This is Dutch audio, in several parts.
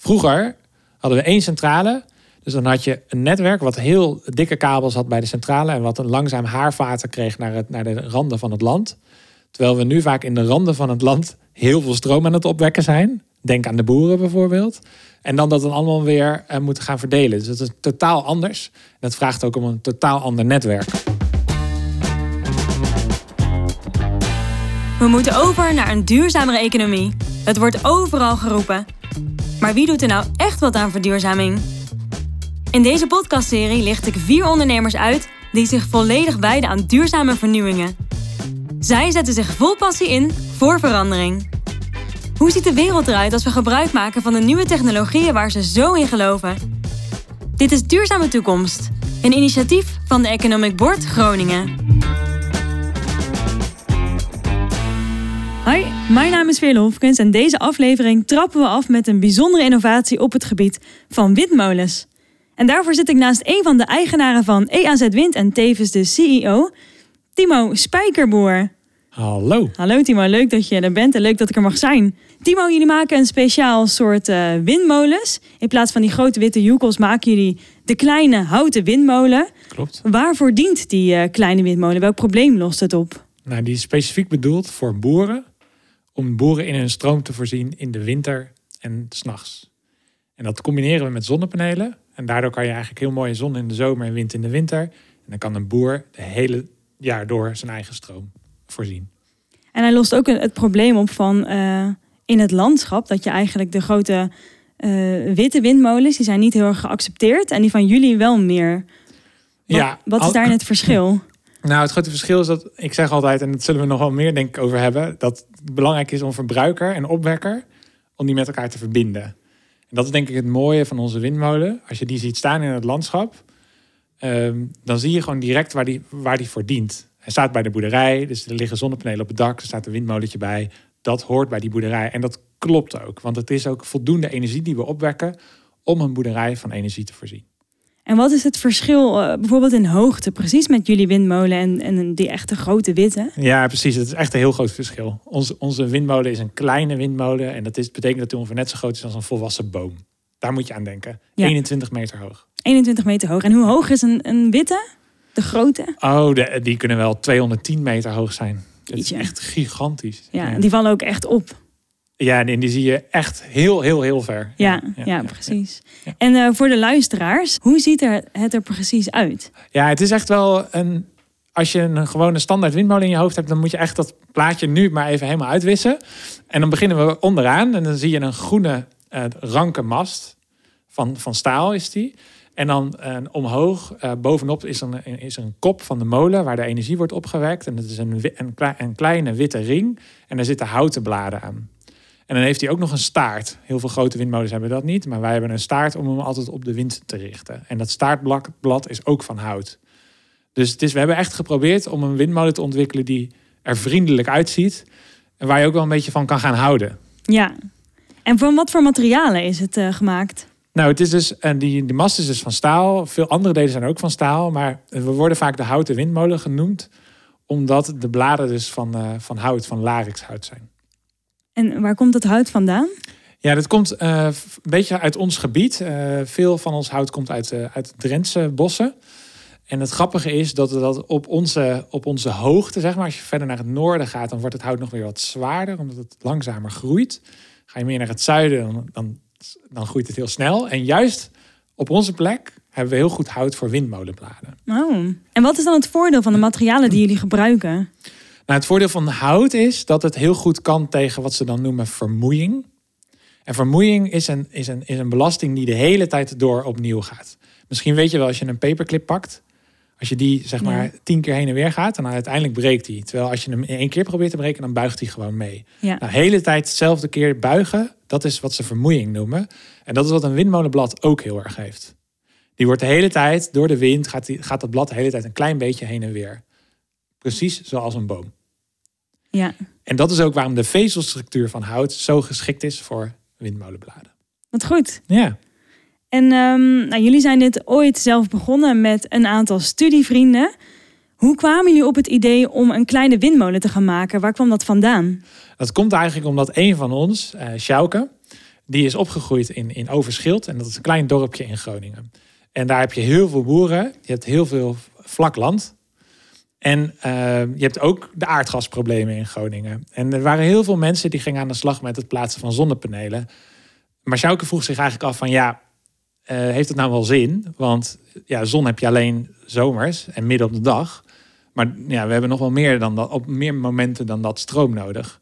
Vroeger hadden we één centrale. Dus dan had je een netwerk wat heel dikke kabels had bij de centrale. En wat een langzaam haarvaten kreeg naar, het, naar de randen van het land. Terwijl we nu vaak in de randen van het land heel veel stroom aan het opwekken zijn. Denk aan de boeren bijvoorbeeld. En dan dat dan allemaal weer uh, moeten gaan verdelen. Dus dat is totaal anders. Dat vraagt ook om een totaal ander netwerk. We moeten over naar een duurzamere economie. Het wordt overal geroepen. Maar wie doet er nou echt wat aan verduurzaming? In deze podcastserie licht ik vier ondernemers uit die zich volledig wijden aan duurzame vernieuwingen. Zij zetten zich vol passie in voor verandering. Hoe ziet de wereld eruit als we gebruik maken van de nieuwe technologieën waar ze zo in geloven? Dit is Duurzame Toekomst, een initiatief van de Economic Board Groningen. Hoi, mijn naam is Veerle Hofkens en deze aflevering trappen we af met een bijzondere innovatie op het gebied van windmolens. En daarvoor zit ik naast een van de eigenaren van EAZ Wind en tevens de CEO, Timo Spijkerboer. Hallo. Hallo Timo, leuk dat je er bent en leuk dat ik er mag zijn. Timo, jullie maken een speciaal soort uh, windmolens. In plaats van die grote witte joekels maken jullie de kleine houten windmolen. Klopt. Waarvoor dient die uh, kleine windmolen? Welk probleem lost het op? Nou, die is specifiek bedoeld voor boeren. Om boeren in hun stroom te voorzien in de winter en s'nachts. En dat combineren we met zonnepanelen. En daardoor kan je eigenlijk heel mooie zon in de zomer en wind in de winter. En dan kan een boer de hele jaar door zijn eigen stroom voorzien. En hij lost ook het probleem op van uh, in het landschap dat je eigenlijk de grote uh, witte windmolens, die zijn niet heel erg geaccepteerd en die van jullie wel meer. Wat, ja, wat is daarin het verschil? Nou, het grote verschil is dat ik zeg altijd, en dat zullen we nog wel meer denk ik over hebben, dat het belangrijk is om verbruiker en opwekker om die met elkaar te verbinden. En dat is denk ik het mooie van onze windmolen. Als je die ziet staan in het landschap, um, dan zie je gewoon direct waar die, waar die voor dient. Hij staat bij de boerderij, dus er liggen zonnepanelen op het dak, er staat een windmolentje bij. Dat hoort bij die boerderij. En dat klopt ook, want het is ook voldoende energie die we opwekken om een boerderij van energie te voorzien. En wat is het verschil uh, bijvoorbeeld in hoogte precies met jullie windmolen en, en die echte grote witte? Ja, precies. Het is echt een heel groot verschil. Onze, onze windmolen is een kleine windmolen en dat is, betekent dat hij ongeveer net zo groot is als een volwassen boom. Daar moet je aan denken. Ja. 21 meter hoog. 21 meter hoog. En hoe hoog is een, een witte? De grote? Oh, de, die kunnen wel 210 meter hoog zijn. Het is echt gigantisch. Ja, ja, die vallen ook echt op. Ja, en die zie je echt heel, heel, heel ver. Ja, ja, ja precies. En uh, voor de luisteraars, hoe ziet er, het er precies uit? Ja, het is echt wel een. Als je een gewone standaard windmolen in je hoofd hebt, dan moet je echt dat plaatje nu maar even helemaal uitwissen. En dan beginnen we onderaan en dan zie je een groene uh, ranke mast. Van, van staal is die. En dan uh, omhoog, uh, bovenop is een, is een kop van de molen waar de energie wordt opgewekt. En dat is een, een, een kleine witte ring. En daar zitten houten bladen aan. En dan heeft hij ook nog een staart. Heel veel grote windmolens hebben dat niet. Maar wij hebben een staart om hem altijd op de wind te richten. En dat staartblad is ook van hout. Dus het is, we hebben echt geprobeerd om een windmolen te ontwikkelen die er vriendelijk uitziet. En waar je ook wel een beetje van kan gaan houden. Ja. En van wat voor materialen is het uh, gemaakt? Nou, het is dus, en die, die mast is dus van staal. Veel andere delen zijn ook van staal. Maar we worden vaak de houten windmolen genoemd. Omdat de bladen dus van, uh, van hout, van larixhout zijn. En waar komt het hout vandaan? Ja, dat komt uh, een beetje uit ons gebied. Uh, veel van ons hout komt uit, uh, uit Drentse bossen. En het grappige is dat dat op onze, op onze hoogte, zeg maar, als je verder naar het noorden gaat, dan wordt het hout nog weer wat zwaarder, omdat het langzamer groeit. Ga je meer naar het zuiden, dan, dan, dan groeit het heel snel. En juist op onze plek hebben we heel goed hout voor windmolenbladen. Oh. En wat is dan het voordeel van de materialen die jullie gebruiken? Nou, het voordeel van hout is dat het heel goed kan tegen wat ze dan noemen vermoeiing. En vermoeiing is een, is, een, is een belasting die de hele tijd door opnieuw gaat. Misschien weet je wel als je een paperclip pakt. Als je die zeg maar ja. tien keer heen en weer gaat, dan uiteindelijk breekt die. Terwijl als je hem één keer probeert te breken, dan buigt hij gewoon mee. Ja. Nou, de hele tijd hetzelfde keer buigen, dat is wat ze vermoeiing noemen. En dat is wat een windmolenblad ook heel erg heeft. Die wordt de hele tijd, door de wind, gaat, die, gaat dat blad de hele tijd een klein beetje heen en weer. Precies zoals een boom. Ja. En dat is ook waarom de vezelstructuur van hout zo geschikt is voor windmolenbladen. Wat goed. Ja. En um, nou, jullie zijn dit ooit zelf begonnen met een aantal studievrienden. Hoe kwamen jullie op het idee om een kleine windmolen te gaan maken? Waar kwam dat vandaan? Dat komt eigenlijk omdat een van ons, uh, Sjouke, die is opgegroeid in, in Overschild. En dat is een klein dorpje in Groningen. En daar heb je heel veel boeren. Je hebt heel veel vlak land. En uh, je hebt ook de aardgasproblemen in Groningen. En er waren heel veel mensen die gingen aan de slag met het plaatsen van zonnepanelen. Maar Sjouke vroeg zich eigenlijk af van ja, uh, heeft het nou wel zin? Want ja, zon heb je alleen zomers en midden op de dag. Maar ja, we hebben nog wel meer dan dat, op meer momenten dan dat stroom nodig.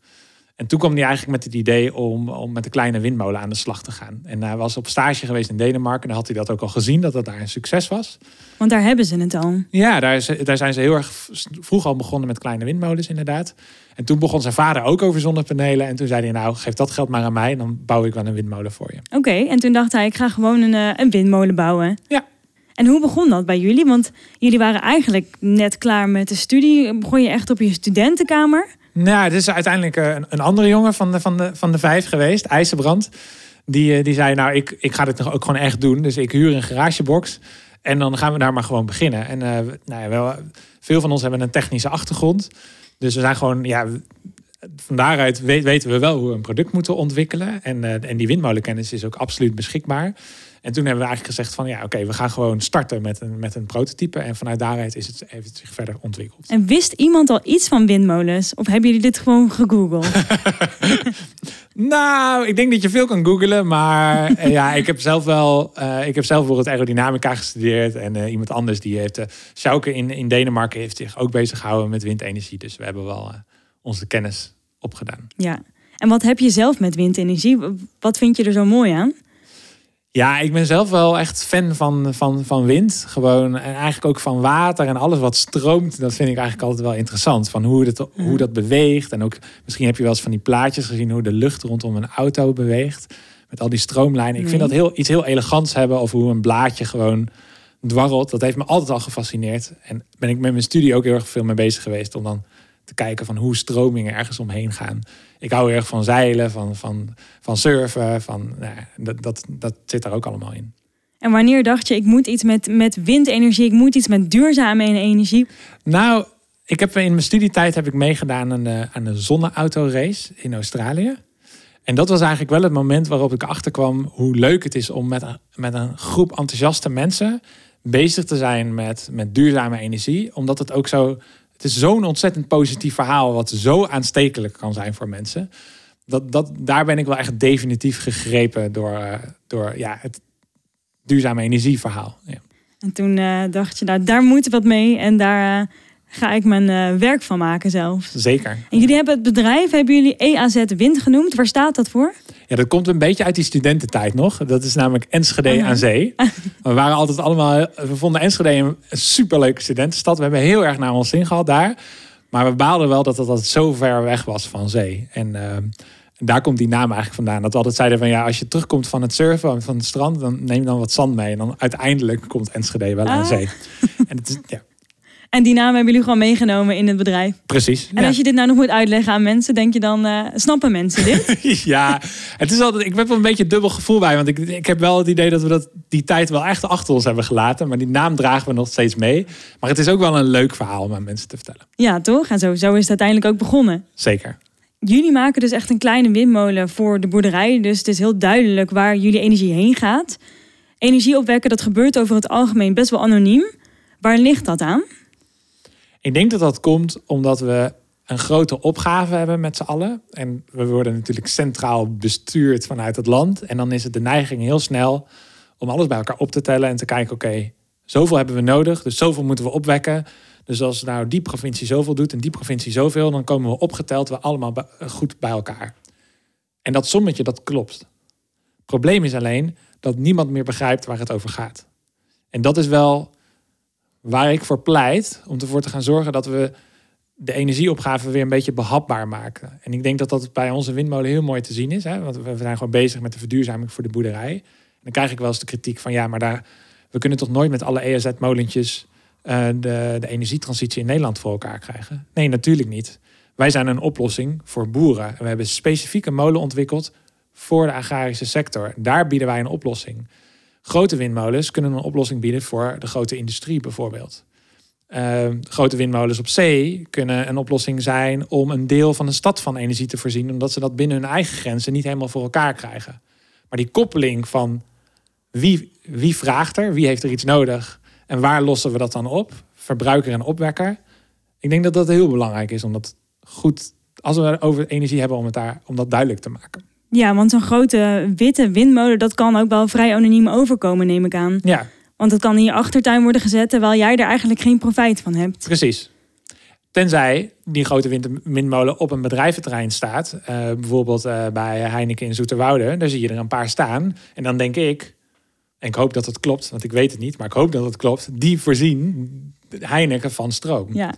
En toen kwam hij eigenlijk met het idee om, om met een kleine windmolen aan de slag te gaan. En hij was op stage geweest in Denemarken. En daar had hij dat ook al gezien, dat dat daar een succes was. Want daar hebben ze het al. Ja, daar, is, daar zijn ze heel erg vroeg al begonnen met kleine windmolens inderdaad. En toen begon zijn vader ook over zonnepanelen. En toen zei hij, nou geef dat geld maar aan mij. En dan bouw ik wel een windmolen voor je. Oké, en toen dacht hij, ik ga gewoon een, eh, een windmolen bouwen. Ja. En hoe begon dat bij jullie? Want jullie waren eigenlijk net klaar met de studie. Begon je echt op je studentenkamer? Nou, het is uiteindelijk eh, een, een andere jongen van de, van, de, van de vijf geweest, IJzerbrand. Die, eh, die zei, nou, ik, ik ga dit ook gewoon echt doen. Dus ik huur een garagebox. En dan gaan we daar maar gewoon beginnen. En uh, nou ja, wel, veel van ons hebben een technische achtergrond. Dus we zijn gewoon, ja, van daaruit weten we wel hoe we een product moeten ontwikkelen. En, en die windmolenkennis is ook absoluut beschikbaar. En toen hebben we eigenlijk gezegd van ja, oké, we gaan gewoon starten met een, met een prototype. En vanuit daaruit is het, heeft het zich verder ontwikkeld. En wist iemand al iets van windmolens? Of hebben jullie dit gewoon gegoogeld? nou, ik denk dat je veel kan googlen. Maar eh, ja, ik heb zelf wel, uh, ik heb zelf bijvoorbeeld aerodynamica gestudeerd. En uh, iemand anders die heeft, uh, Sjouke in, in Denemarken heeft zich ook bezig gehouden met windenergie. Dus we hebben wel onze kennis opgedaan. Ja, en wat heb je zelf met windenergie? Wat vind je er zo mooi aan? Ja, ik ben zelf wel echt fan van, van, van wind. Gewoon en eigenlijk ook van water en alles wat stroomt. Dat vind ik eigenlijk altijd wel interessant. Van hoe, dat, hoe dat beweegt. En ook misschien heb je wel eens van die plaatjes gezien hoe de lucht rondom een auto beweegt. Met al die stroomlijnen. Ik vind dat heel, iets heel elegants hebben. Of hoe een blaadje gewoon dwarrelt. Dat heeft me altijd al gefascineerd. En ben ik met mijn studie ook heel erg veel mee bezig geweest. Om dan te kijken van hoe stromingen ergens omheen gaan. Ik hou erg van zeilen, van, van, van surfen. Van, nou, dat, dat, dat zit daar ook allemaal in. En wanneer dacht je, ik moet iets met, met windenergie, ik moet iets met duurzame energie? Nou, ik heb in mijn studietijd heb ik meegedaan aan de, aan de zonneautorace in Australië. En dat was eigenlijk wel het moment waarop ik achterkwam hoe leuk het is om met een, met een groep enthousiaste mensen bezig te zijn met, met duurzame energie. Omdat het ook zo het is zo'n ontzettend positief verhaal, wat zo aanstekelijk kan zijn voor mensen. Dat, dat, daar ben ik wel echt definitief gegrepen door, uh, door ja, het duurzame energieverhaal. Ja. En toen uh, dacht je, nou, daar moet wat mee en daar uh, ga ik mijn werk van maken zelf. Zeker. En jullie hebben het bedrijf, hebben jullie EAZ Wind genoemd. Waar staat dat voor? Ja, dat komt een beetje uit die studententijd nog. Dat is namelijk Enschede -huh. aan zee. We waren altijd allemaal. We vonden Enschede een superleuke studentenstad. We hebben heel erg naar ons zin gehad daar. Maar we baalden wel dat altijd zo ver weg was van zee. En uh, daar komt die naam eigenlijk vandaan. Dat we altijd zeiden van ja, als je terugkomt van het surfen van het strand, dan neem dan wat zand mee. En dan uiteindelijk komt Enschede wel aan Ah. zee. En het is, ja, En die naam hebben jullie gewoon meegenomen in het bedrijf. precies. En Ja. als je dit nou nog moet uitleggen aan mensen, denk je dan, eh, snappen mensen dit? ja, het is altijd. Ik heb wel een beetje een dubbel gevoel bij. Want ik, ik heb wel het idee dat we dat, die tijd wel echt achter ons hebben gelaten. Maar die naam dragen we nog steeds mee. Maar het is ook wel een leuk verhaal om aan mensen te vertellen. ja, toch? En zo, zo is het uiteindelijk ook begonnen. Zeker. Jullie maken dus echt een kleine windmolen voor de boerderij. Dus het is heel duidelijk waar jullie energie heen gaat. Energie opwekken, dat gebeurt over het algemeen best wel anoniem. Waar ligt dat aan? Ik denk dat dat komt omdat we een grote opgave hebben met z'n allen. En we worden natuurlijk centraal bestuurd vanuit het land. En dan is het de neiging heel snel om alles bij elkaar op te tellen en te kijken: oké, zoveel hebben we nodig, dus zoveel moeten we opwekken. Dus als nou die provincie zoveel doet en die provincie zoveel, dan komen we opgeteld we allemaal goed bij elkaar. En dat sommetje, dat klopt. Probleem is alleen dat niemand meer begrijpt waar het over gaat. En dat is wel waar ik voor pleit om ervoor te gaan zorgen dat we de energieopgave weer een beetje behapbaar maken. En ik denk dat dat bij onze windmolen heel mooi te zien is. Hè? Want we zijn gewoon bezig met de verduurzaming voor de boerderij. Dan krijg ik wel eens de kritiek van ja, maar daar, we kunnen toch nooit met alle EAZ-molentjes eh, de, de energietransitie in Nederland voor elkaar krijgen? Nee, natuurlijk niet. Wij zijn een oplossing voor boeren. En we hebben specifiek een molen ontwikkeld voor de agrarische sector. Daar bieden wij een oplossing. Grote windmolens kunnen een oplossing bieden voor de grote industrie bijvoorbeeld. Uh, grote windmolens op zee kunnen een oplossing zijn om een deel van een stad van energie te voorzien, omdat ze dat binnen hun eigen grenzen niet helemaal voor elkaar krijgen. Maar die koppeling van wie, wie vraagt er, wie heeft er iets nodig en waar lossen we dat dan op? Verbruiker en opwekker. Ik denk dat dat heel belangrijk is om dat goed, als we over energie hebben, om, het daar, om dat duidelijk te maken. Ja, want zo'n grote witte windmolen, dat kan ook wel vrij anoniem overkomen, neem ik aan. Ja, Want het kan in je achtertuin worden gezet, terwijl jij er eigenlijk geen profijt van hebt. precies. Tenzij die grote wind- windmolen op een bedrijventerrein staat. eh, bijvoorbeeld eh, bij Heineken in Zoeterwoude. Daar zie je er een paar staan. En dan denk ik, en ik hoop dat het klopt, want ik weet het niet, maar ik hoop dat het klopt. Die voorzien Heineken van stroom. Ja,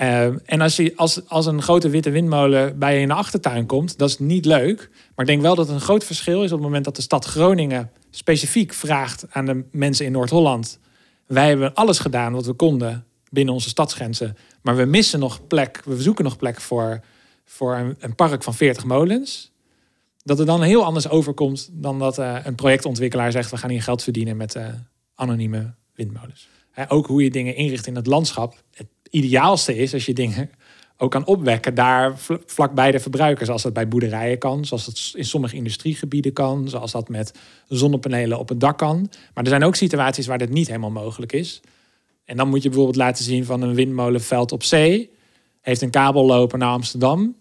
Eh, en als, je, als, als een grote witte windmolen bij je in de achtertuin komt, dat is niet leuk. Maar ik denk wel dat het een groot verschil is op het moment dat de stad Groningen specifiek vraagt aan de mensen in Noord-Holland. Wij hebben alles gedaan wat we konden binnen onze stadsgrenzen. Maar we missen nog plek, we zoeken nog plek voor, voor een, park van 40 molens. Dat het dan heel anders overkomt dan dat eh, een projectontwikkelaar zegt: we gaan hier geld verdienen met eh, anonieme windmolens. Ook hoe je dingen inricht in het landschap. Het ideaalste is als je dingen ook kan opwekken daar vl- vlakbij de verbruiker. Zoals dat bij boerderijen kan, zoals dat in sommige industriegebieden kan, zoals dat met zonnepanelen op het dak kan. Maar er zijn ook situaties waar dit niet helemaal mogelijk is. En dan moet je bijvoorbeeld laten zien van een windmolenveld op zee. Heeft een kabel lopen naar Amsterdam.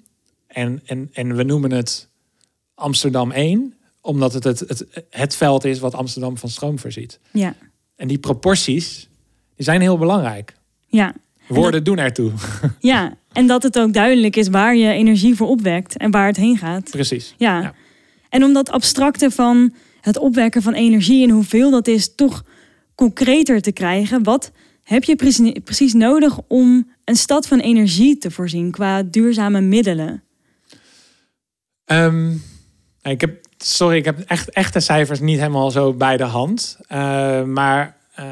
En, en, en we noemen het Amsterdam 1, omdat het het, het het veld is wat Amsterdam van stroom voorziet. ja, En die proporties, die zijn heel belangrijk. ja. Woorden doen ertoe. Ja, en dat het ook duidelijk is waar je energie voor opwekt en waar het heen gaat. Precies. Ja. Ja. En om dat abstracte van het opwekken van energie en hoeveel dat is, toch concreter te krijgen. Wat heb je precies- precies nodig om een stad van energie te voorzien qua duurzame middelen? Ehm, ik heb, sorry, ik heb echt echte cijfers niet helemaal zo bij de hand. Eh, maar eh,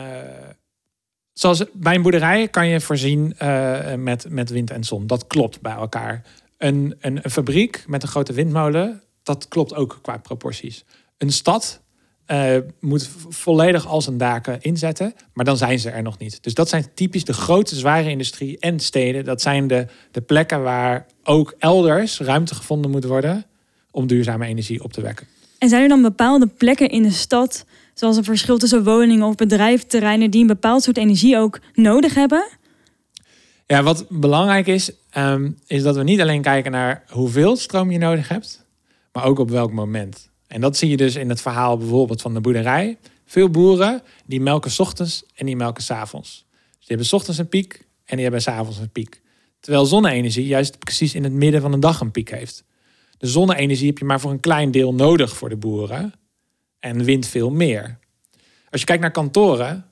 zoals bij een boerderij kan je voorzien eh, met, met wind en zon. Dat klopt bij elkaar. Een, een, een fabriek met een grote windmolen, dat klopt ook qua proporties. Een stad eh, moet volledig al zijn daken inzetten, maar dan zijn ze er nog niet. Dus dat zijn typisch de grote, zware industrie en steden. Dat zijn de, de plekken waar ook elders ruimte gevonden moet worden om duurzame energie op te wekken. En zijn er dan bepaalde plekken in de stad, zoals een verschil tussen woningen of bedrijfterreinen, die een bepaald soort energie ook nodig hebben? Ja, wat belangrijk is, ehm, is dat we niet alleen kijken naar hoeveel stroom je nodig hebt, maar ook op welk moment. En dat zie je dus in het verhaal bijvoorbeeld van de boerderij. Veel boeren die melken ochtends en die melken 's avonds. Dus die hebben ochtends een piek en die hebben 's avonds een piek. Terwijl zonne-energie juist precies in het midden van de dag een piek heeft. De zonne-energie heb je maar voor een klein deel nodig voor de boeren. En wind veel meer. Als je kijkt naar kantoren,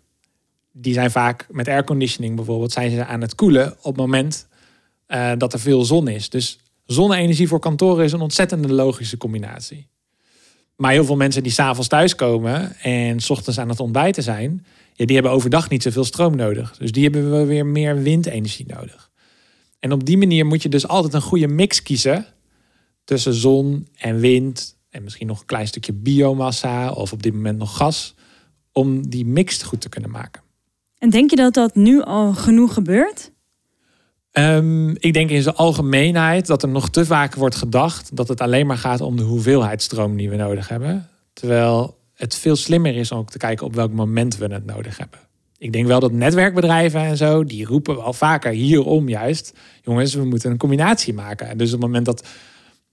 die zijn vaak met airconditioning bijvoorbeeld, zijn ze aan het koelen op het moment eh, dat er veel zon is. Dus zonne-energie voor kantoren is een ontzettende logische combinatie. Maar heel veel mensen die s'avonds thuiskomen en 's ochtends aan het ontbijten zijn, die hebben overdag niet zoveel stroom nodig. Dus die hebben we weer meer windenergie nodig. En op die manier moet je dus altijd een goede mix kiezen tussen zon en wind en misschien nog een klein stukje biomassa of op dit moment nog gas, om die mix goed te kunnen maken. En denk je dat dat nu al genoeg gebeurt? Ehm, ik denk in zijn algemeenheid dat er nog te vaak wordt gedacht dat het alleen maar gaat om de hoeveelheid stroom die we nodig hebben. Terwijl het veel slimmer is om ook te kijken op welk moment we het nodig hebben. Ik denk wel dat netwerkbedrijven en zo, die roepen wel vaker hierom juist. Jongens, we moeten een combinatie maken. Dus op het moment dat,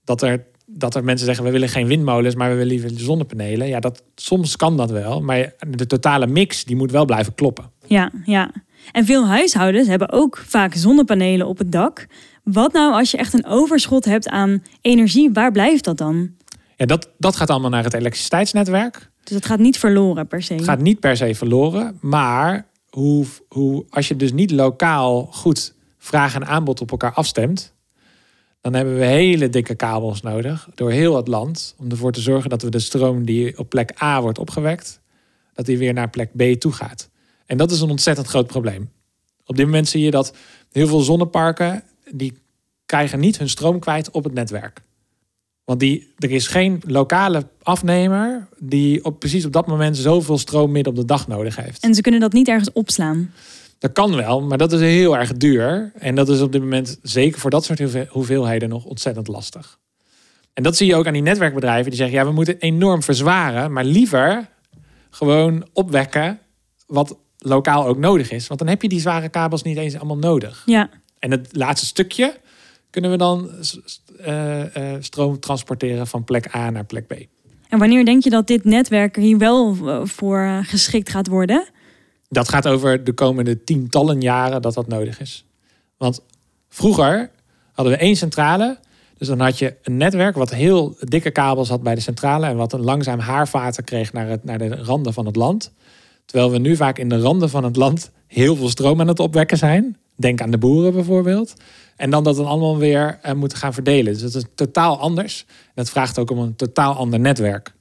dat, er, dat er mensen zeggen, we willen geen windmolens, maar we willen liever zonnepanelen. Ja, dat, soms kan dat wel. Maar de totale mix, die moet wel blijven kloppen. Ja, ja. En veel huishoudens hebben ook vaak zonnepanelen op het dak. Wat nou als je echt een overschot hebt aan energie? Waar blijft dat dan? Ja, dat, dat gaat allemaal naar het elektriciteitsnetwerk. Dus het gaat niet verloren per se. Het gaat niet per se verloren, maar hoe, hoe, als je dus niet lokaal goed vraag en aanbod op elkaar afstemt, dan hebben we hele dikke kabels nodig door heel het land om ervoor te zorgen dat we de stroom die op plek A wordt opgewekt, dat die weer naar plek B toe gaat. En dat is een ontzettend groot probleem. Op dit moment zie je dat heel veel zonneparken die krijgen niet hun stroom kwijt op het netwerk. Want die, er is geen lokale afnemer die op, precies op dat moment zoveel stroom midden op de dag nodig heeft. En ze kunnen dat niet ergens opslaan. Dat kan wel, maar dat is heel erg duur. En dat is op dit moment, zeker voor dat soort hoeve- hoeveelheden, nog ontzettend lastig. En dat zie je ook aan die netwerkbedrijven die zeggen, ja, we moeten enorm verzwaren, maar liever gewoon opwekken wat lokaal ook nodig is. Want dan heb je die zware kabels niet eens allemaal nodig. Ja. En het laatste stukje kunnen we dan uh, uh, stroom transporteren van plek A naar plek B. En wanneer denk je dat dit netwerk hier wel voor geschikt gaat worden? Dat gaat over de komende tientallen jaren dat dat nodig is. Want vroeger hadden we één centrale. Dus dan had je een netwerk wat heel dikke kabels had bij de centrale. En wat een langzaam haarvaten kreeg naar, het, naar de randen van het land. Terwijl we nu vaak in de randen van het land heel veel stroom aan het opwekken zijn. Denk aan de boeren bijvoorbeeld. En dan dat dan allemaal weer uh, moeten gaan verdelen. Dus dat is totaal anders. En dat vraagt ook om een totaal ander netwerk.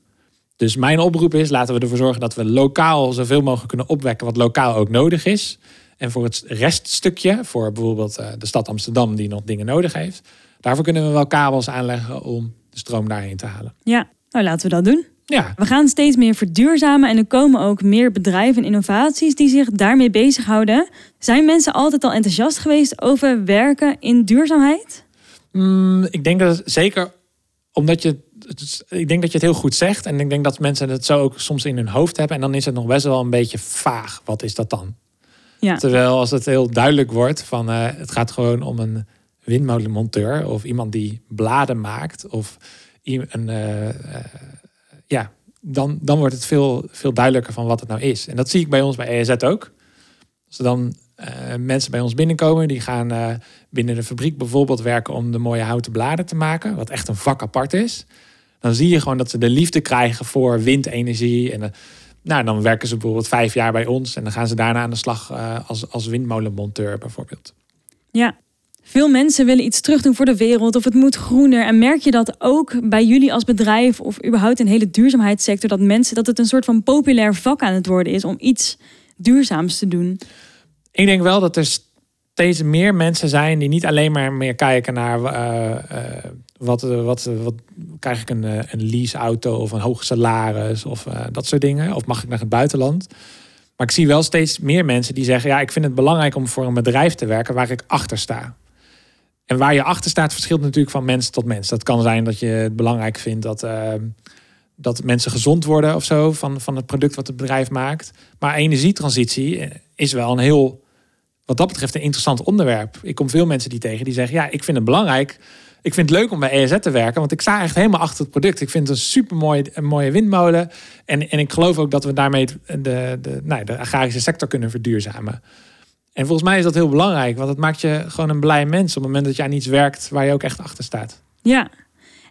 Dus mijn oproep is, laten we ervoor zorgen dat we lokaal zoveel mogelijk kunnen opwekken wat lokaal ook nodig is. En voor het reststukje, voor bijvoorbeeld uh, de stad Amsterdam die nog dingen nodig heeft, daarvoor kunnen we wel kabels aanleggen om de stroom daarheen te halen. Ja, nou laten we dat doen. Ja. We gaan steeds meer verduurzamen en er komen ook meer bedrijven en innovaties die zich daarmee bezighouden. Zijn mensen altijd al enthousiast geweest over werken in duurzaamheid? Mm, ik denk dat zeker omdat je ik denk dat je het heel goed zegt. En ik denk dat mensen het zo ook soms in hun hoofd hebben. En dan is het nog best wel een beetje vaag. Wat is dat dan? Ja. Terwijl als het heel duidelijk wordt van uh, het gaat gewoon om een windmolenmonteur of iemand die bladen maakt of een, uh, uh, ja, dan, dan wordt het veel, veel duidelijker van wat het nou is. En dat zie ik bij ons bij EZ ook. Als er dan mensen bij ons binnenkomen, die gaan binnen de fabriek bijvoorbeeld werken om de mooie houten bladen te maken, wat echt een vak apart is. Dan zie je gewoon dat ze de liefde krijgen voor windenergie. En nou, dan werken ze bijvoorbeeld vijf jaar bij ons en dan gaan ze daarna aan de slag als, als windmolenmonteur bijvoorbeeld. Ja, veel mensen willen iets terugdoen voor de wereld of het moet groener. En merk je dat ook bij jullie als bedrijf of überhaupt in de hele duurzaamheidssector dat mensen dat het een soort van populair vak aan het worden is om iets duurzaams te doen? Ik denk wel dat er steeds meer mensen zijn die niet alleen maar meer kijken naar uh, uh, wat, wat, wat krijg ik een, een leaseauto of een hoog salaris of dat soort dingen. Of mag ik naar het buitenland? Maar ik zie wel steeds meer mensen die zeggen: ja, ik vind het belangrijk om voor een bedrijf te werken waar ik achter sta. En waar je achter staat verschilt natuurlijk van mens tot mens. Dat kan zijn dat je het belangrijk vindt dat, uh, dat mensen gezond worden of zo van, van het product wat het bedrijf maakt. Maar energietransitie is wel een heel, wat dat betreft, een interessant onderwerp. Ik kom veel mensen die tegen die zeggen: Ja, ik vind het belangrijk. Ik vind het leuk om bij ESZ te werken, want ik sta echt helemaal achter het product. Ik vind het een super mooie, windmolen. En, en ik geloof ook dat we daarmee de, de, nou, de agrarische sector kunnen verduurzamen. En volgens mij is dat heel belangrijk, want het maakt je gewoon een blij mens op het moment dat je aan iets werkt waar je ook echt achter staat. Ja,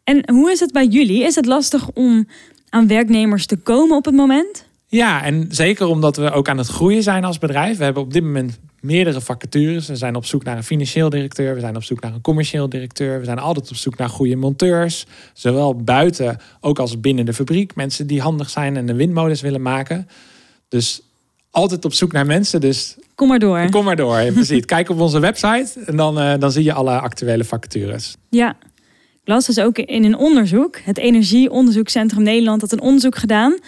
en hoe is het bij jullie? Is het lastig om aan werknemers te komen op het moment? Ja, en zeker omdat we ook aan het groeien zijn als bedrijf. We hebben op dit moment meerdere vacatures. We zijn op zoek naar een financieel directeur, we zijn op zoek naar een commercieel directeur. We zijn altijd op zoek naar goede monteurs, zowel buiten ook als binnen de fabriek. Mensen die handig zijn en de windmolens willen maken. Dus altijd op zoek naar mensen. Dus kom maar door. Kom maar door. Precies. Kijk op onze website en dan, uh, dan zie je alle actuele vacatures. Ja. Ik las dus ook in een onderzoek, het Energieonderzoekscentrum Nederland had een onderzoek gedaan,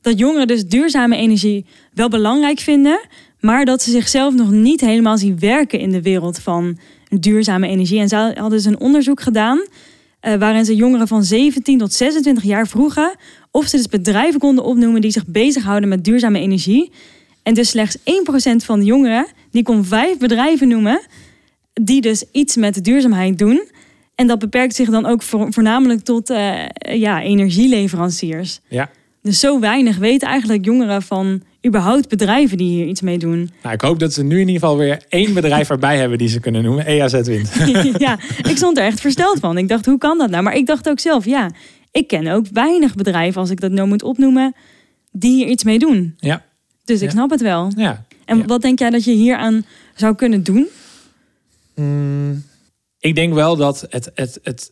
dat jongeren dus duurzame energie wel belangrijk vinden, maar dat ze zichzelf nog niet helemaal zien werken in de wereld van duurzame energie. En ze hadden dus een onderzoek gedaan uh, waarin ze jongeren van 17 tot 26 jaar vroegen of ze dus bedrijven konden opnoemen die zich bezighouden met duurzame energie. En dus slechts 1% van de jongeren die kon vijf bedrijven noemen die dus iets met duurzaamheid doen. En dat beperkt zich dan ook voornamelijk tot uh, ja, energieleveranciers. Ja. Dus zo weinig weten eigenlijk jongeren van überhaupt bedrijven die hier iets mee doen. Nou, ik hoop dat ze nu in ieder geval weer één bedrijf erbij hebben die ze kunnen noemen. EAZ Wind. ja, ik stond er echt versteld van. Ik dacht, hoe kan dat nou? Maar ik dacht ook zelf, ja, ik ken ook weinig bedrijven, als ik dat nou moet opnoemen, die hier iets mee doen. Ja. Dus ik snap het wel. Ja. En wat denk jij dat je hier aan zou kunnen doen? Mm, ik denk wel dat het, het, het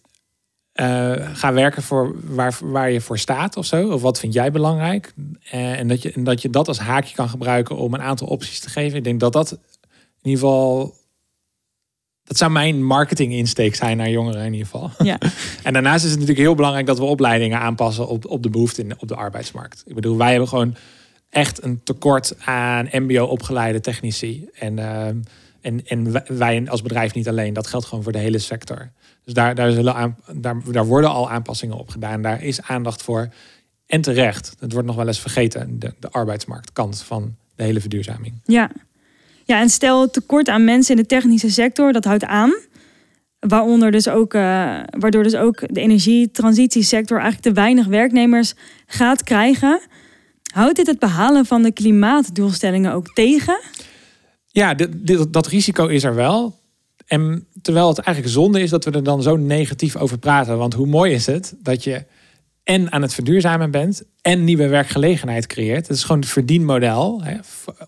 uh, ga werken voor waar, waar je voor staat of zo. Of wat vind jij belangrijk? Uh, en, dat je, en dat je dat als haakje kan gebruiken om een aantal opties te geven. Ik denk dat dat in ieder geval. Dat zou mijn marketing insteek zijn naar jongeren in ieder geval. Ja. en daarnaast is het natuurlijk heel belangrijk dat we opleidingen aanpassen op, op de behoefte in, op de arbeidsmarkt. Ik bedoel, wij hebben gewoon echt een tekort aan MBO-opgeleide technici. En, uh, En, en wij als bedrijf niet alleen, dat geldt gewoon voor de hele sector. Dus daar, daar, zullen aan, daar, daar worden al aanpassingen op gedaan. Daar is aandacht voor. En terecht. Het wordt nog wel eens vergeten, de, de arbeidsmarktkant van de hele verduurzaming. Ja. ja, en stel tekort aan mensen in de technische sector, dat houdt aan. Waaronder dus ook, uh, waardoor dus ook de energietransitiesector eigenlijk te weinig werknemers gaat krijgen. Houdt dit het behalen van de klimaatdoelstellingen ook tegen? Ja, dit, dat risico is er wel. En terwijl het eigenlijk zonde is dat we er dan zo negatief over praten. Want hoe mooi is het dat je en aan het verduurzamen bent en nieuwe werkgelegenheid creëert. Het is gewoon het verdienmodel hè,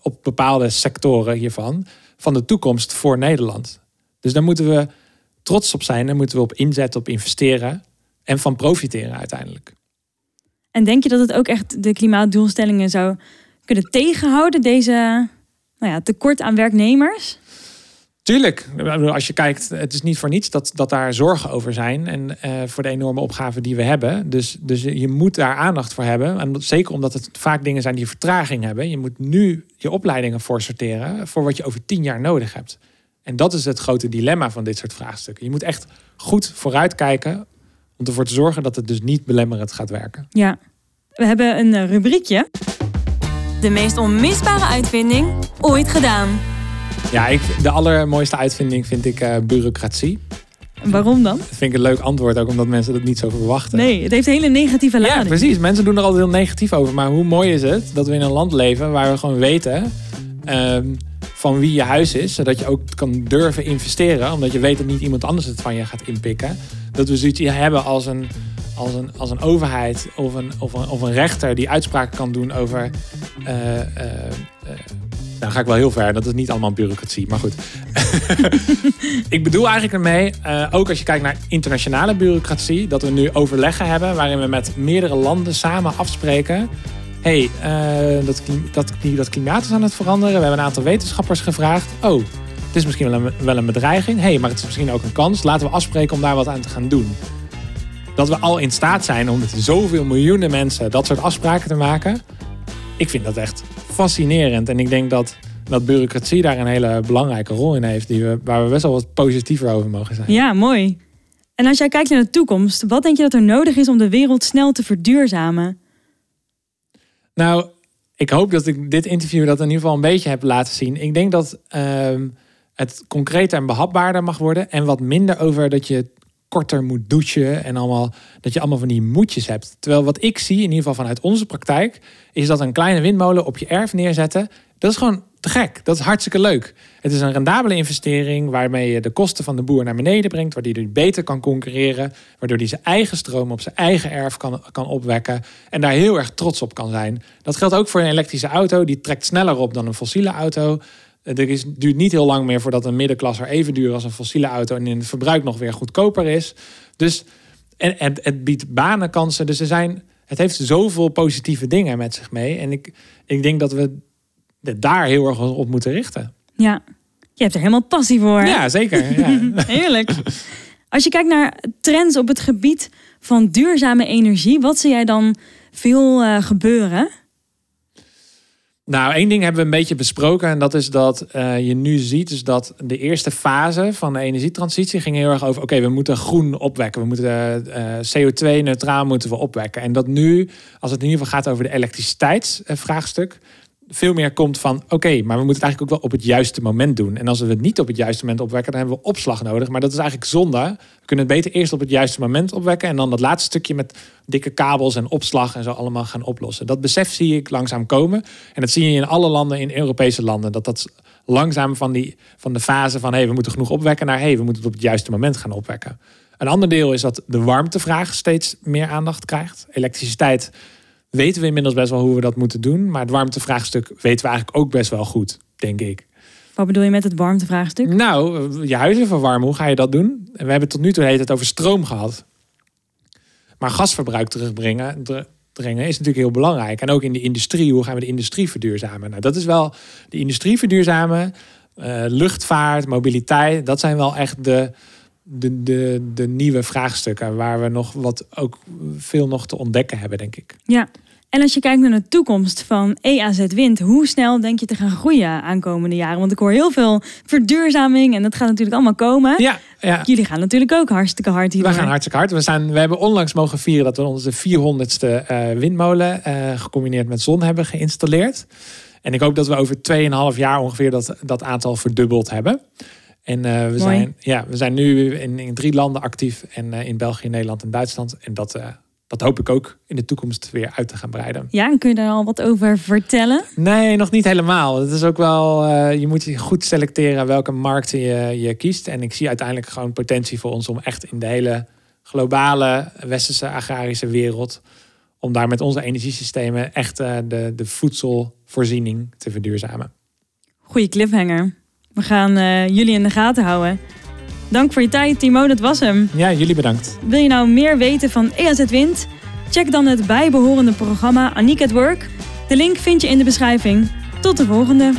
op bepaalde sectoren hiervan van de toekomst voor Nederland. Dus daar moeten we trots op zijn. Daar moeten we op inzetten, op investeren en van profiteren uiteindelijk. En denk je dat het ook echt de klimaatdoelstellingen zou kunnen tegenhouden, deze nou ja, tekort aan werknemers? Tuurlijk. Als je kijkt, het is niet voor niets dat, dat daar zorgen over zijn. En uh, voor de enorme opgaven die we hebben. Dus, dus je moet daar aandacht voor hebben. En zeker omdat het vaak dingen zijn die vertraging hebben. Je moet nu je opleidingen voor sorteren voor wat je over tien jaar nodig hebt. En dat is het grote dilemma van dit soort vraagstukken. Je moet echt goed vooruitkijken om ervoor te zorgen dat het dus niet belemmerend gaat werken. Ja, we hebben een eh, rubriekje. De meest onmisbare uitvinding ooit gedaan. Ja, ik, de allermooiste uitvinding vind ik uh, bureaucratie. Waarom dan? Dat vind ik een leuk antwoord, ook omdat mensen dat niet zo verwachten. Nee, het heeft een hele negatieve lading. Ja, precies. Mensen doen er altijd heel negatief over. Maar hoe mooi is het dat we in een land leven waar we gewoon weten ehm, van wie je huis is. Zodat je ook kan durven investeren. Omdat je weet dat niet iemand anders het van je gaat inpikken. Dat we zoiets hebben als een, als een, als een overheid of een, of, een, of een rechter die uitspraken kan doen over... Uh, nou ga ik wel heel ver. Dat is niet allemaal bureaucratie, maar goed. ik bedoel eigenlijk ermee, ook als je kijkt naar internationale bureaucratie, dat we nu overleggen hebben waarin we met meerdere landen samen afspreken. Hey, uh, dat, dat, dat klimaat is aan het veranderen. We hebben een aantal wetenschappers gevraagd. Oh, het is misschien wel een, wel een bedreiging. hey, maar het is misschien ook een kans. Laten we afspreken om daar wat aan te gaan doen. Dat we al in staat zijn om met zoveel miljoenen mensen dat soort afspraken te maken. Ik vind dat echt fascinerend. En ik denk dat, dat bureaucratie daar een hele belangrijke rol in heeft. Die we, waar we best wel wat positiever over mogen zijn. Ja, mooi. En als jij kijkt naar de toekomst, wat denk je dat er nodig is om de wereld snel te verduurzamen? Nou, ik hoop dat ik dit interview dat in ieder geval een beetje heb laten zien. Ik denk dat uh, het concreter en behapbaarder mag worden. En wat minder over dat je korter moet douchen en allemaal dat je allemaal van die moedjes hebt. Terwijl wat ik zie, in ieder geval vanuit onze praktijk, is dat een kleine windmolen op je erf neerzetten. Dat is gewoon te gek. Dat is hartstikke leuk. Het is een rendabele investering waarmee je de kosten van de boer naar beneden brengt, waardoor hij beter kan concurreren, waardoor hij zijn eigen stroom op zijn eigen erf kan, kan opwekken en daar heel erg trots op kan zijn. Dat geldt ook voor een elektrische auto. Die trekt sneller op dan een fossiele auto. Er is, duurt niet heel lang meer voordat een middenklasser even duur als een fossiele auto en in het verbruik nog weer goedkoper is. Dus en, het, het biedt banenkansen. Dus er zijn, het heeft zoveel positieve dingen met zich mee. En ik, ik denk dat we daar heel erg op moeten richten. Ja, je hebt er helemaal passie voor. Ja, zeker. Ja. Heerlijk. Als je kijkt naar trends op het gebied van duurzame energie, wat zie jij dan veel uh, gebeuren? Nou, één ding hebben we een beetje besproken. En dat is dat uh, je nu ziet dus dat de eerste fase van de energietransitie ging heel erg over... oké, we moeten groen opwekken. We moeten uh, CO2-neutraal moeten we opwekken. En dat nu, als het in ieder geval gaat over de elektriciteitsvraagstuk veel meer komt van oké, maar we moeten het eigenlijk ook wel op het juiste moment doen. En als we het niet op het juiste moment opwekken, dan hebben we opslag nodig. Maar dat is eigenlijk zonde. We kunnen het beter eerst op het juiste moment opwekken en dan dat laatste stukje met dikke kabels en opslag en zo allemaal gaan oplossen. Dat besef zie ik langzaam komen. En dat zie je in alle landen, in Europese landen, dat dat langzaam van, die, van de fase van hey, we moeten genoeg opwekken naar hey, we moeten het op het juiste moment gaan opwekken. Een ander deel is dat de warmtevraag steeds meer aandacht krijgt. Elektriciteit weten we inmiddels best wel hoe we dat moeten doen. Maar het warmtevraagstuk weten we eigenlijk ook best wel goed, denk ik. Wat bedoel je met het warmtevraagstuk? Nou, je huizen verwarmen, hoe ga je dat doen? En we hebben tot nu toe het over stroom gehad. Maar gasverbruik terugbrengen brengen is natuurlijk heel belangrijk. En ook in de industrie, hoe gaan we de industrie verduurzamen? Nou, dat is wel de industrie verduurzamen, uh, luchtvaart, mobiliteit. Dat zijn wel echt de, de, de, de nieuwe vraagstukken waar we nog wat ook veel nog te ontdekken hebben, denk ik. Ja, En als je kijkt naar de toekomst van EAZ Wind, hoe snel denk je te gaan groeien aankomende jaren? Want ik hoor heel veel verduurzaming en dat gaat natuurlijk allemaal komen. Ja, ja. Jullie gaan natuurlijk ook hartstikke hard hier. We gaan hartstikke hard. We, zijn, we hebben onlangs mogen vieren dat we onze 400ste uh, windmolen uh, gecombineerd met zon hebben geïnstalleerd. En ik hoop dat we over 2,5 jaar ongeveer dat, dat aantal verdubbeld hebben. En uh, we, zijn, ja, we zijn nu in, in drie landen actief. En in België, Nederland en Duitsland. En dat dat hoop ik ook in de toekomst weer uit te gaan breiden. Ja, en kun je daar al wat over vertellen? Nee, nog niet helemaal. Het is ook wel, je moet goed selecteren welke markten je, je kiest. En ik zie uiteindelijk gewoon potentie voor ons om echt in de hele globale westerse agrarische wereld, om daar met onze energiesystemen echt de, de voedselvoorziening te verduurzamen. Goeie cliffhanger. We gaan uh, jullie in de gaten houden. Dank voor je tijd, Timo. Dat was hem. Ja, jullie bedankt. Wil je nou meer weten van EAZ Wind? Check dan het bijbehorende programma Aniek at Work. De link vind je in de beschrijving. Tot de volgende.